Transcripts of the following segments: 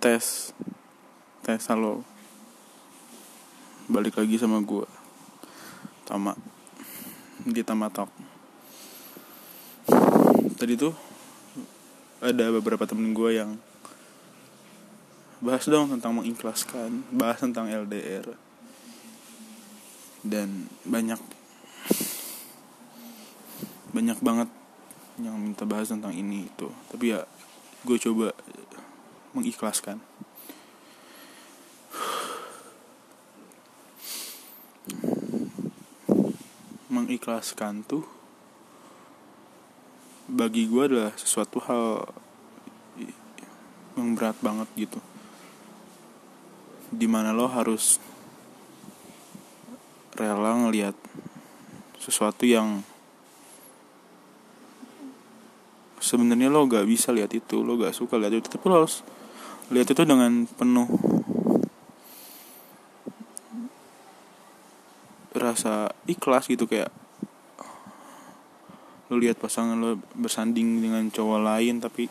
tes tes halo. Balik lagi sama gue Tama. Di Tama Talk. Tadi tuh ada beberapa temen gue yang bahas dong tentang mengikhlaskan bahas tentang LDR dan banyak banyak banget yang minta bahas tentang ini itu. Tapi ya gue coba mengikhlaskan. Mengikhlaskan tuh bagi gue adalah sesuatu hal yang berat banget gitu. Di mana lo harus rela ngelihat sesuatu yang sebenarnya lo gak bisa lihat itu lo gak suka lihat itu tapi lo harus lihat itu dengan penuh rasa ikhlas gitu kayak lo lihat pasangan lo bersanding dengan cowok lain tapi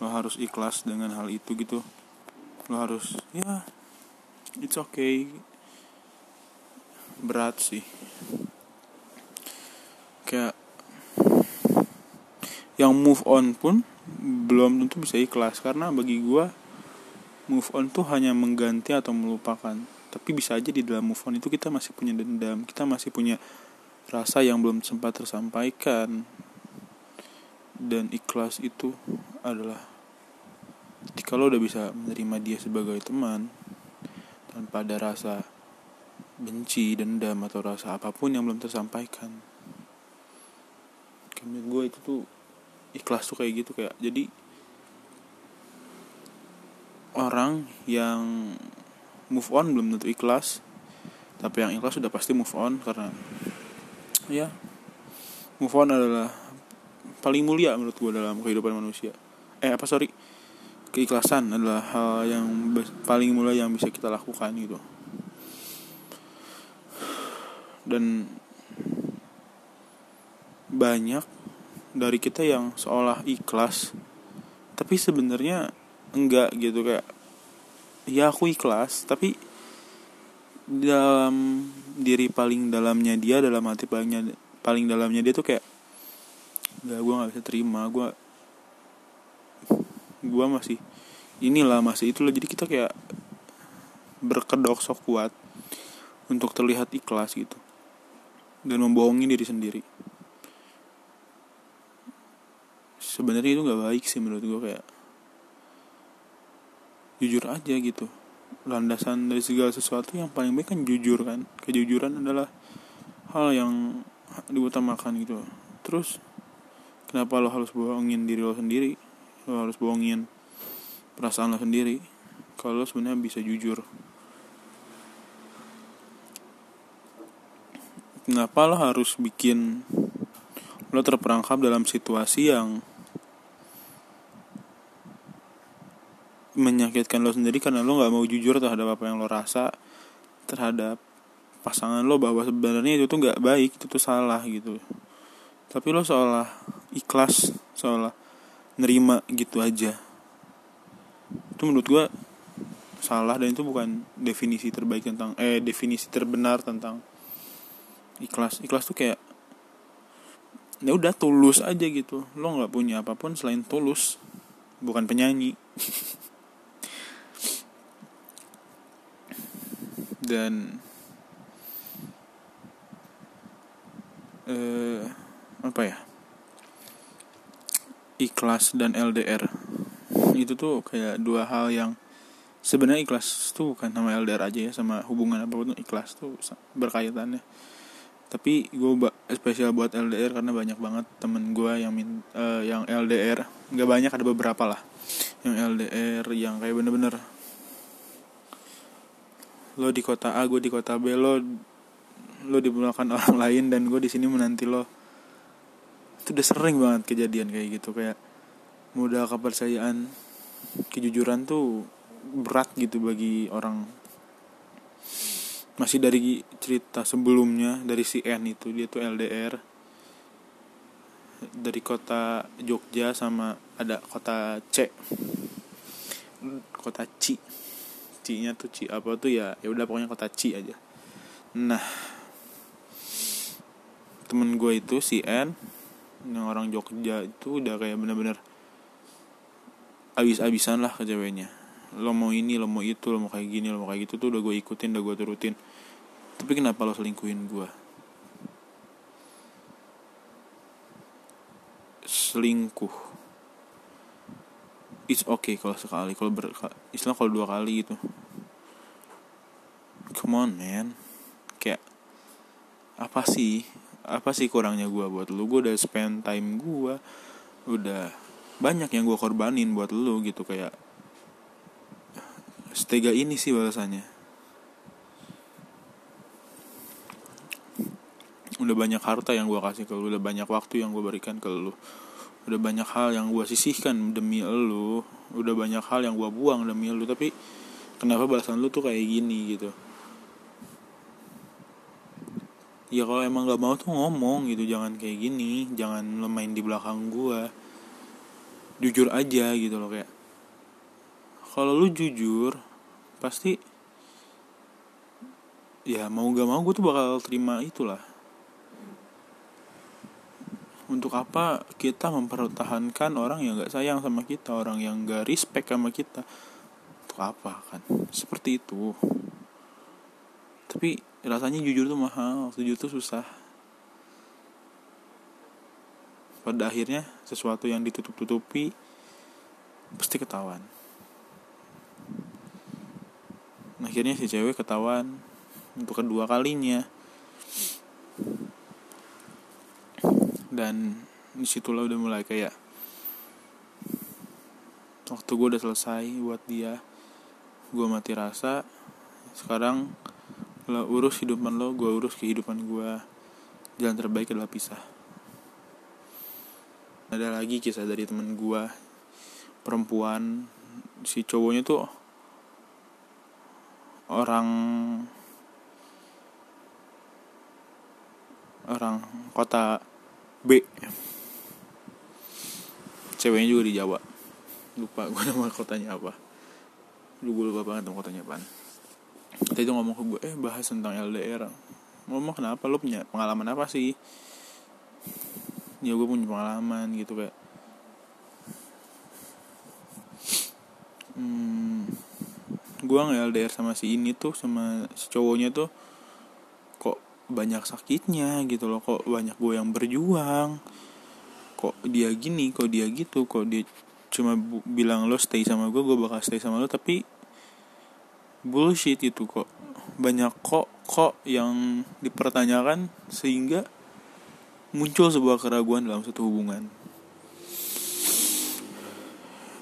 lo harus ikhlas dengan hal itu gitu. Lo harus ya it's okay. Berat sih. Kayak yang move on pun belum tentu bisa ikhlas karena bagi gue move on tuh hanya mengganti atau melupakan. Tapi bisa aja di dalam move on itu kita masih punya dendam kita masih punya rasa yang belum sempat tersampaikan. Dan ikhlas itu adalah ketika lo udah bisa menerima dia sebagai teman tanpa ada rasa benci dendam atau rasa apa pun yang belum tersampaikan. Kami gue itu tuh ikhlas tuh kayak gitu kayak jadi orang yang move on belum tentu ikhlas. Tapi yang ikhlas sudah pasti move on karena ya move on adalah paling mulia menurut gue dalam kehidupan manusia. Eh apa sorry keikhlasan adalah hal yang paling mulia yang bisa kita lakukan gitu. Dan banyak dari kita yang seolah ikhlas tapi sebenarnya enggak gitu kayak ya aku ikhlas tapi dalam diri paling dalamnya dia dalam hati palingnya paling dalamnya dia tuh kayak gak gue nggak bisa terima gue gue masih inilah masih itulah jadi kita kayak berkedok sok kuat untuk terlihat ikhlas gitu dan membohongi diri sendiri. Sebenarnya itu nggak baik sih menurut gue kayak jujur aja gitu. Landasan dari segala sesuatu yang paling baik kan jujur kan. Kejujuran adalah hal yang diutamakan gitu. Terus kenapa lo harus bohongin diri lo sendiri? Lo harus bohongin perasaan lo sendiri. Kalau lo sebenarnya bisa jujur. Kenapa lo harus bikin lo terperangkap dalam situasi yang menyakitkan lo sendiri karena lo nggak mau jujur terhadap apa yang lo rasa terhadap pasangan lo bahwa sebenarnya itu tuh nggak baik itu tuh salah gitu. Tapi lo seolah ikhlas seolah nerima gitu aja. Itu menurut gue salah dan itu bukan definisi terbaik tentang eh definisi terbenar tentang ikhlas. Ikhlas tuh kayak ya udah tulus aja gitu. Lo nggak punya apa pun selain tulus bukan penyanyi dan eh, apa ya? Ikhlas dan LDR itu tuh kayak dua hal yang sebenarnya ikhlas tuh bukan sama LDR aja ya sama hubungan apa pun ikhlas tuh berkaitannya. Tapi gue spesial buat LDR karena banyak banget temen gue yang min, uh, yang LDR nggak banyak ada beberapa lah yang LDR yang kayak bener-bener lo di kota A gue di kota B lo lo di belakang orang lain dan gue di sini menanti lo. Itu udah sering banget kejadian kayak gitu kayak modal kepercayaan kejujuran tuh berat gitu bagi orang. Masih dari cerita sebelumnya dari si N itu dia tuh LDR dari kota Jogja sama ada kota C. Kota Ci Ci nya tuh Ci apa tuh ya ya udah pokoknya kota Ci aja. Nah temen gue itu si N yang orang Jogja itu udah kayak bener-bener abis-abisan lah ke ceweknya. Lo mau ini lo mau itu lo mau kayak gini lo mau kayak gitu tuh udah gue ikutin udah gue turutin. Tapi kenapa lo selingkuhin gue selingkuh it's okay kalau sekali kalau ber istilah kalau dua kali gitu. Come on man. Kayak apa sih apa sih kurangnya gue buat lu? Gue udah spend time gue udah banyak yang gue korbanin buat lu gitu kayak setega ini sih balasannya. Udah banyak harta yang gue kasih ke lu udah banyak waktu yang gue berikan ke lu udah banyak hal yang gue sisihkan demi lu. Udah banyak hal yang gue buang demi lu. Tapi kenapa balasan lu tuh kayak gini gitu? Ya kalau emang gak mau tuh ngomong gitu. Jangan kayak gini. Jangan main di belakang gue jujur aja gitu loh kayak. Kalau lu jujur pasti ya mau gak mau gue tuh bakal terima itulah untuk apa kita mempertahankan orang yang gak sayang sama kita orang yang gak respect sama kita? Untuk apa kan? Seperti itu. Tapi rasanya jujur tuh mahal jujur tuh susah. Pada akhirnya sesuatu yang ditutup-tutupi pasti ketahuan. Akhirnya si cewek ketahuan untuk kedua kalinya dan di situlah udah mulai kayak waktu gue udah selesai buat dia gue mati rasa sekarang lo urus hidupan lo gue urus kehidupan gue jalan terbaik adalah pisah. Ada lagi kisah dari temen gue perempuan. Si cowoknya tuh orang orang kota B. Ceweknya juga di Jawa. Lupa gue nama kotanya apa. Lu gue lupa banget nama kotanya apa tadi itu ngomong ke gue eh bahas tentang LDR ngomong kenapa? Lu punya pengalaman apa sih? Ya gue punya pengalaman gitu kayak hmm, gue nggak LDR sama si ini tuh sama si cowoknya tuh banyak sakitnya gitu loh kok banyak gue yang berjuang. Kok dia gini kok dia gitu kok dia cuma bilang lo stay sama gue gue bakal stay sama lo tapi bullshit itu kok. Banyak kok kok yang dipertanyakan sehingga muncul sebuah keraguan dalam satu hubungan.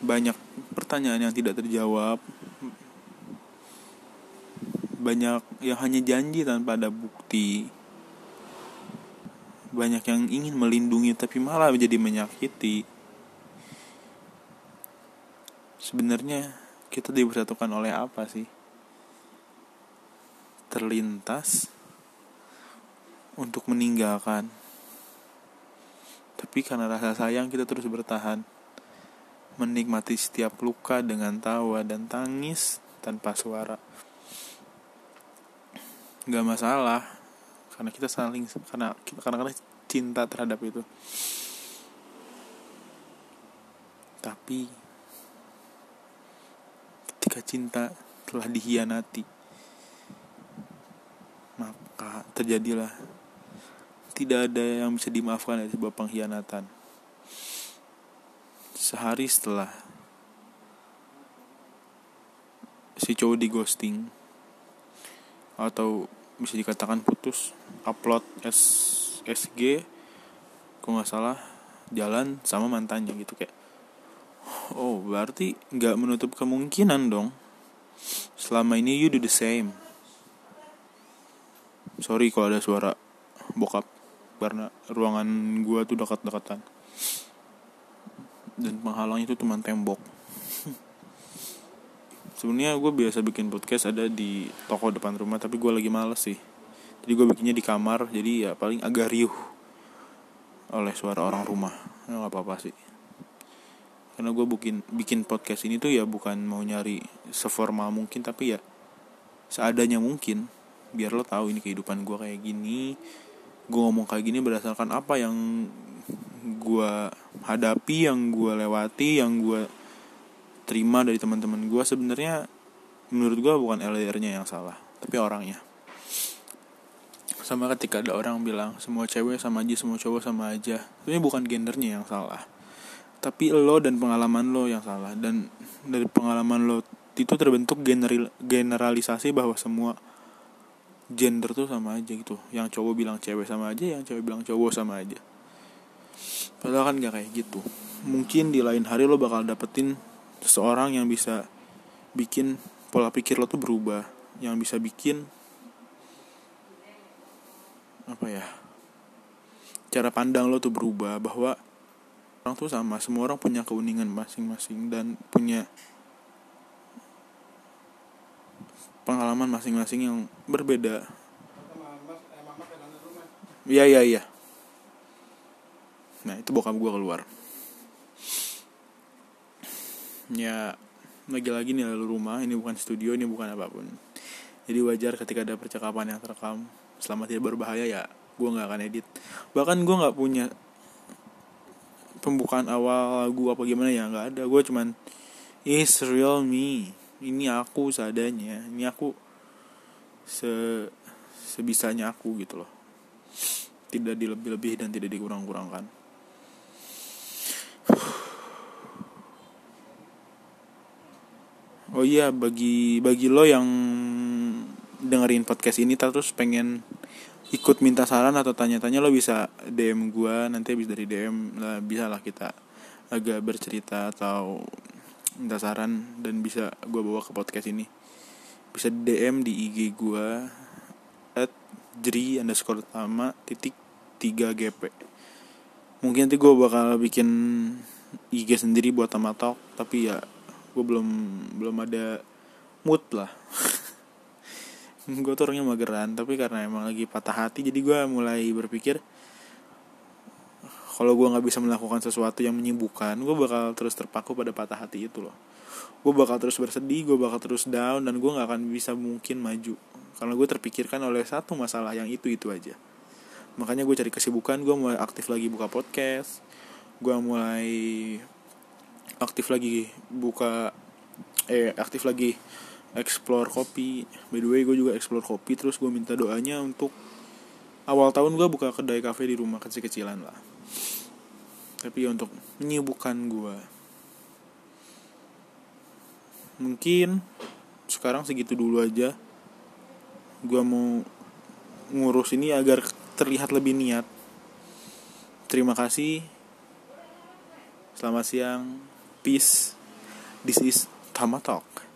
Banyak pertanyaan yang tidak terjawab banyak yang hanya janji tanpa ada bukti. Banyak yang ingin melindungi tapi malah menjadi menyakiti. Sebenarnya kita dipersatukan oleh apa sih? Terlintas untuk meninggalkan. Tapi karena rasa sayang kita terus bertahan menikmati setiap luka dengan tawa dan tangis tanpa suara. Gak masalah, karena kita saling karena karena, karena cinta terhadap itu. Tapi ketika cinta telah dihianati, maka terjadilah tidak ada yang bisa dimaafkan dari sebuah pengkhianatan sehari setelah si cowok di ghosting atau bisa dikatakan putus upload S SG kok nggak salah jalan sama mantannya gitu kayak oh berarti nggak menutup kemungkinan dong. Selama ini you do the same. Sorry kalau ada suara bokap karena ruangan gua tuh dekat-dekatan. Dan penghalangnya itu cuma tembok sebenarnya gue biasa bikin podcast ada di toko depan rumah tapi gue lagi males sih. Jadi gue bikinnya di kamar jadi ya paling agak riuh oleh suara orang rumah. Ya nggak apa-apa sih. Karena gue bikin bikin podcast ini tuh ya bukan mau nyari seformal mungkin tapi ya seadanya mungkin. Biar lo tahu ini kehidupan gue kayak gini. Gue ngomong kayak gini berdasarkan apa yang gue hadapi yang gue lewati yang gue terima dari teman-teman gue sebenarnya menurut gue bukan LDR-nya yang salah tapi orangnya. Sama ketika ada orang bilang semua cewek sama aja semua cowok sama aja. Ini bukan gendernya yang salah tapi lo dan pengalaman lo yang salah. Dan dari pengalaman lo itu terbentuk general generalisasi bahwa semua gender tuh sama aja gitu. Yang cowok bilang cewek sama aja yang cewek bilang cowok sama aja. Padahal kan gak kayak gitu. Mungkin di lain hari lo bakal dapetin seseorang yang bisa bikin pola pikir lo tuh berubah yang bisa bikin apa ya cara pandang lo tuh berubah bahwa orang tuh sama semua orang punya keuningan masing-masing dan punya pengalaman masing-masing yang berbeda. Iya iya iya. Nah itu bokap gue keluar ya lagi-lagi nih lalu rumah ini bukan studio ini bukan apa pun. Jadi wajar ketika ada percakapan yang terekam. Selama tidak berbahaya ya gue nggak akan edit. Bahkan gue nggak punya pembukaan awal lagu apa gimana ya nggak ada. Gue cuman is real me. Ini aku seadanya. Ini aku se sebisanya aku gitu loh. Tidak dilebih-lebih dan tidak dikurang-kurangkan oh iya bagi bagi lo yang dengerin podcast ini terus pengen ikut minta saran atau tanya-tanya lo bisa DM gue nanti habis dari DM lah bisa lah kita agak bercerita atau minta saran dan bisa gue bawa ke podcast ini. Bisa DM di IG gue at jri underscore utama titik 3 GP mungkin nanti gue bakal bikin IG sendiri buat Tamatok tapi ya gue belum belum ada mood lah. Gue tuh orangnya mageran tapi karena emang lagi patah hati jadi gue mulai berpikir kalau gue nggak bisa melakukan sesuatu yang menyibukkan gue bakal terus terpaku pada patah hati itu loh. Gue bakal terus bersedih gue bakal terus down dan gue nggak akan bisa mungkin maju. Karena gue terpikirkan oleh satu masalah yang itu itu aja. Makanya gue cari kesibukan gue mulai aktif lagi buka podcast gue mulai aktif lagi buka eh aktif lagi explore kopi. By the way gue juga explore kopi terus gue minta doanya untuk awal tahun gue buka kedai kafe di rumah kecil-kecilan lah. Tapi ya untuk menyibukkan gue mungkin sekarang segitu dulu aja. Gue mau ngurus ini agar terlihat lebih niat. Terima kasih. Selamat siang peace. This is Tama Talk